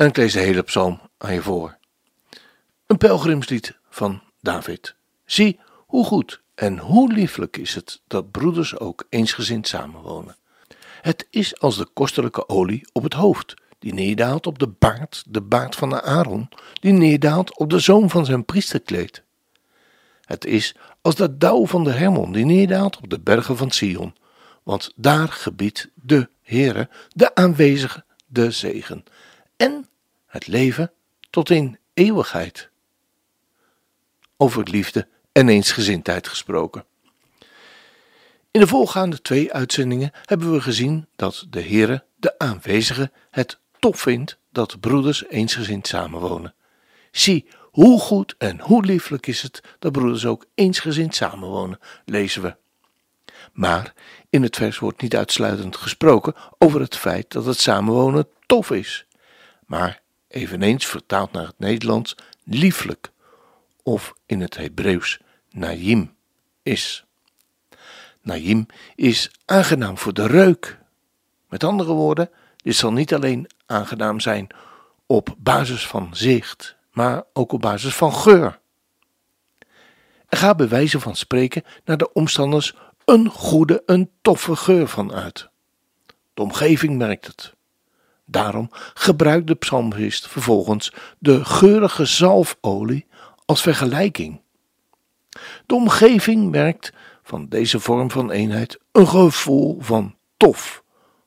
En ik lees de hele psalm aan je voor. Een pelgrimslied van David. Zie hoe goed en hoe lieflijk is het dat broeders ook eensgezind samenwonen. Het is als de kostelijke olie op het hoofd, die neerdaalt op de baard, de baard van Aaron, die neerdaalt op de zoom van zijn priesterkleed. Het is als de dauw van de Hermon, die neerdaalt op de bergen van Sion, want daar gebiedt de Heere, de aanwezige, de zegen en het leven tot in eeuwigheid. Over liefde en eensgezindheid gesproken. In de voorgaande twee uitzendingen hebben we gezien dat de Heere, de aanwezige, het tof vindt dat broeders eensgezind samenwonen. Zie hoe goed en hoe lieflijk is het dat broeders ook eensgezind samenwonen, lezen we. Maar in het vers wordt niet uitsluitend gesproken over het feit dat het samenwonen tof is, maar eveneens vertaald naar het Nederlands lieflijk of in het Hebreeuws naïm is. Naïm is aangenaam voor de reuk. Met andere woorden, dit zal niet alleen aangenaam zijn op basis van zicht, maar ook op basis van geur. Er gaat bij wijze van spreken naar de omstanders een goede, een toffe geur van uit. De omgeving merkt het. Daarom gebruikt de psalmist vervolgens de geurige zalfolie als vergelijking. De omgeving merkt van deze vorm van eenheid een gevoel van tof,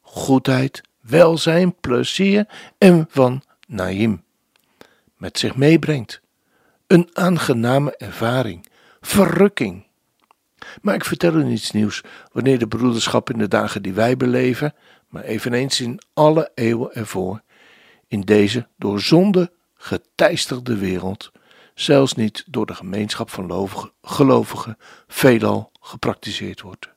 goedheid, welzijn, plezier en van naïm met zich meebrengt. Een aangename ervaring, verrukking. Maar ik vertel u niets nieuws wanneer de broederschap in de dagen die wij beleven, maar eveneens in alle eeuwen ervoor, in deze door zonde geteisterde wereld, zelfs niet door de gemeenschap van gelovigen veelal gepraktiseerd wordt.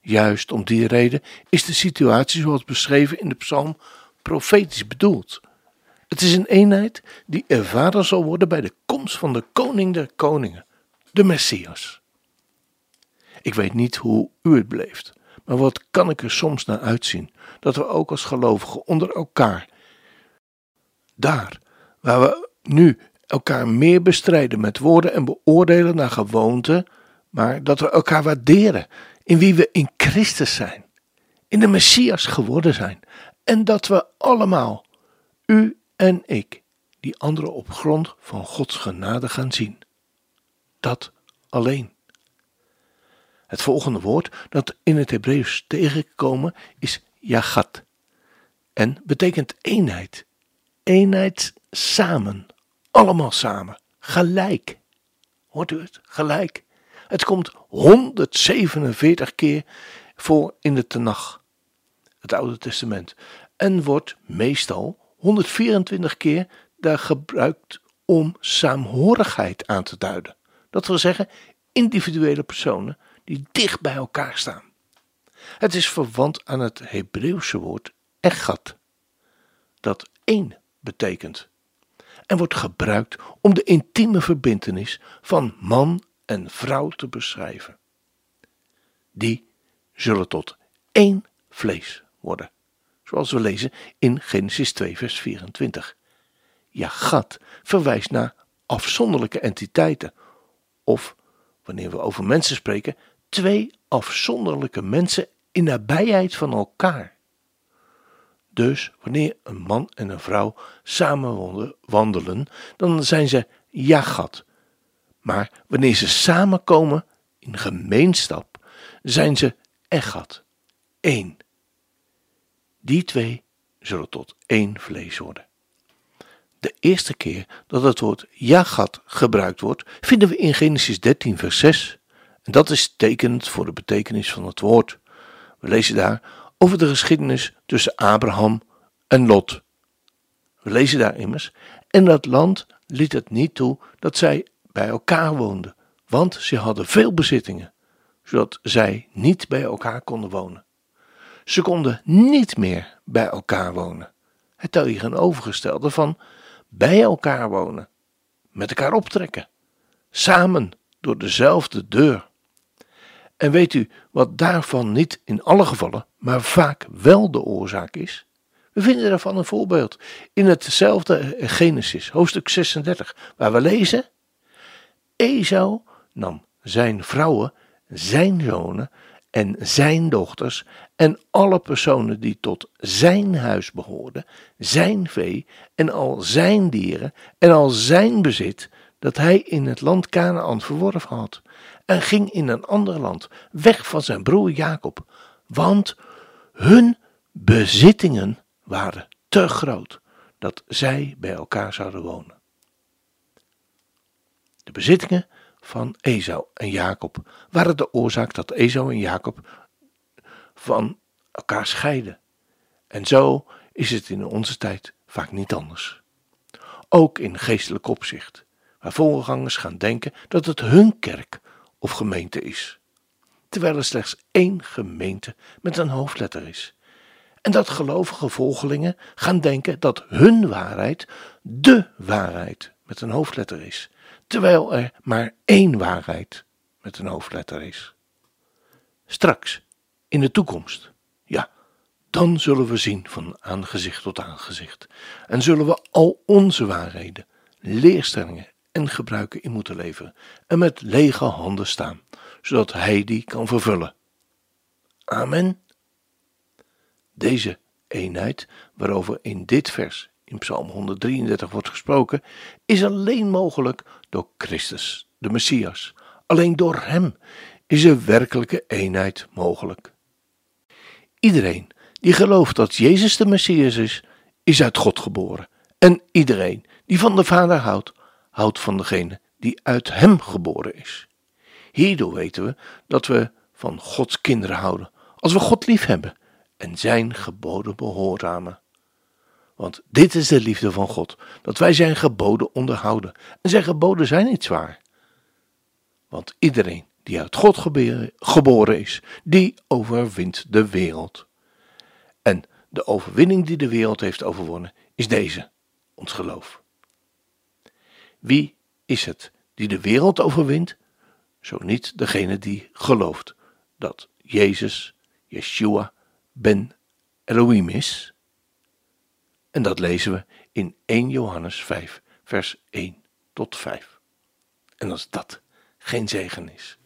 Juist om die reden is de situatie zoals beschreven in de psalm profetisch bedoeld. Het is een eenheid die ervaren zal worden bij de komst van de koning der koningen, de Messias. Ik weet niet hoe u het beleeft, maar wat kan ik er soms naar uitzien dat we ook als gelovigen onder elkaar, daar waar we nu elkaar meer bestrijden met woorden en beoordelen naar gewoonte, maar dat we elkaar waarderen in wie we in Christus zijn, in de Messias geworden zijn, en dat we allemaal, u en ik, die anderen op grond van Gods genade gaan zien. Dat alleen. Het volgende woord dat in het Hebreeuws tegenkomen is jagat en betekent eenheid. Eenheid samen, allemaal samen, gelijk. Hoort u het? Gelijk. Het komt 147 keer voor in de Tenach, het Oude Testament, en wordt meestal 124 keer daar gebruikt om saamhorigheid aan te duiden. Dat wil zeggen individuele personen die dicht bij elkaar staan. Het is verwant aan het Hebreeuwse woord echat, dat één betekent, en wordt gebruikt om de intieme verbintenis van man en vrouw te beschrijven. Die zullen tot één vlees worden zoals we lezen in Genesis 2, vers 24. Ja, Gad verwijst naar afzonderlijke entiteiten, of, wanneer we over mensen spreken, twee afzonderlijke mensen in nabijheid van elkaar. Dus wanneer een man en een vrouw samen wandelen, dan zijn ze Jagat. Maar wanneer ze samenkomen in gemeenschap, zijn ze Echat, één. Die twee zullen tot één vlees worden. De eerste keer dat het woord jagat gebruikt wordt, vinden we in Genesis 13, vers 6. En dat is tekenend voor de betekenis van het woord. We lezen daar over de geschiedenis tussen Abraham en Lot. We lezen daar immers, en dat land liet het niet toe dat zij bij elkaar woonden, want ze hadden veel bezittingen, zodat zij niet bij elkaar konden wonen. Ze konden niet meer bij elkaar wonen. Het tegenovergestelde van bij elkaar wonen, met elkaar optrekken, samen door dezelfde deur. En weet u wat daarvan niet in alle gevallen, maar vaak wel de oorzaak is? We vinden daarvan een voorbeeld in hetzelfde Genesis, hoofdstuk 36, waar we lezen: Esau nam zijn vrouwen, zijn zonen en zijn dochters en alle personen die tot zijn huis behoorden, zijn vee en al zijn dieren en al zijn bezit dat hij in het land Canaan verworven had, en ging in een ander land, weg van zijn broer Jacob, want hun bezittingen waren te groot dat zij bij elkaar zouden wonen. De bezittingen van Esau en Jacob waren de oorzaak dat Esau en Jacob van elkaar scheiden. En zo is het in onze tijd vaak niet anders. Ook in geestelijk opzicht, waar voorgangers gaan denken dat het hun kerk of gemeente is, terwijl er slechts één gemeente met een hoofdletter is. En dat gelovige volgelingen gaan denken dat hun waarheid de waarheid met een hoofdletter is, terwijl er maar één waarheid met een hoofdletter is. Straks, in de toekomst, ja, dan zullen we zien van aangezicht tot aangezicht en zullen we al onze waarheden, leerstellingen en gebruiken in moeten leveren en met lege handen staan, zodat Hij die kan vervullen. Amen. Deze eenheid, waarover in dit vers in Psalm 133 wordt gesproken, is alleen mogelijk door Christus, de Messias. Alleen door Hem is een werkelijke eenheid mogelijk. Iedereen die gelooft dat Jezus de Messias is, is uit God geboren. En iedereen die van de Vader houdt, houdt van degene die uit Hem geboren is. Hierdoor weten we dat we van Gods kinderen houden, als we God lief hebben en Zijn geboden behoorzamen. Want dit is de liefde van God, dat wij Zijn geboden onderhouden. En Zijn geboden zijn niet zwaar. Want iedereen die uit God geboren is, die overwint de wereld. En de overwinning die de wereld heeft overwonnen, is deze, ons geloof. Wie is het die de wereld overwint? Zo niet degene die gelooft dat Jezus, Yeshua, Ben Elohim is? En dat lezen we in 1 Johannes 5, vers 1 tot 5. En als dat geen zegen is.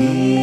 Yeah.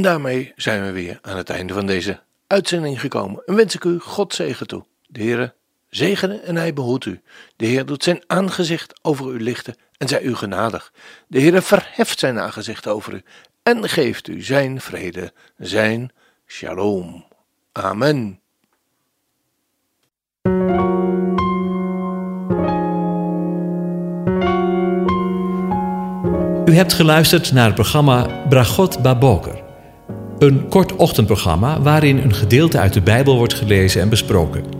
En daarmee zijn we weer aan het einde van deze uitzending gekomen en wens ik u God zegen toe. De Heren zegene en hij behoedt u. De Heer doet zijn aangezicht over u lichten en zij u genadig. De Heer verheft zijn aangezicht over u en geeft u zijn vrede, zijn shalom. Amen. U hebt geluisterd naar het programma Bragot Baboker. Een kort ochtendprogramma waarin een gedeelte uit de Bijbel wordt gelezen en besproken.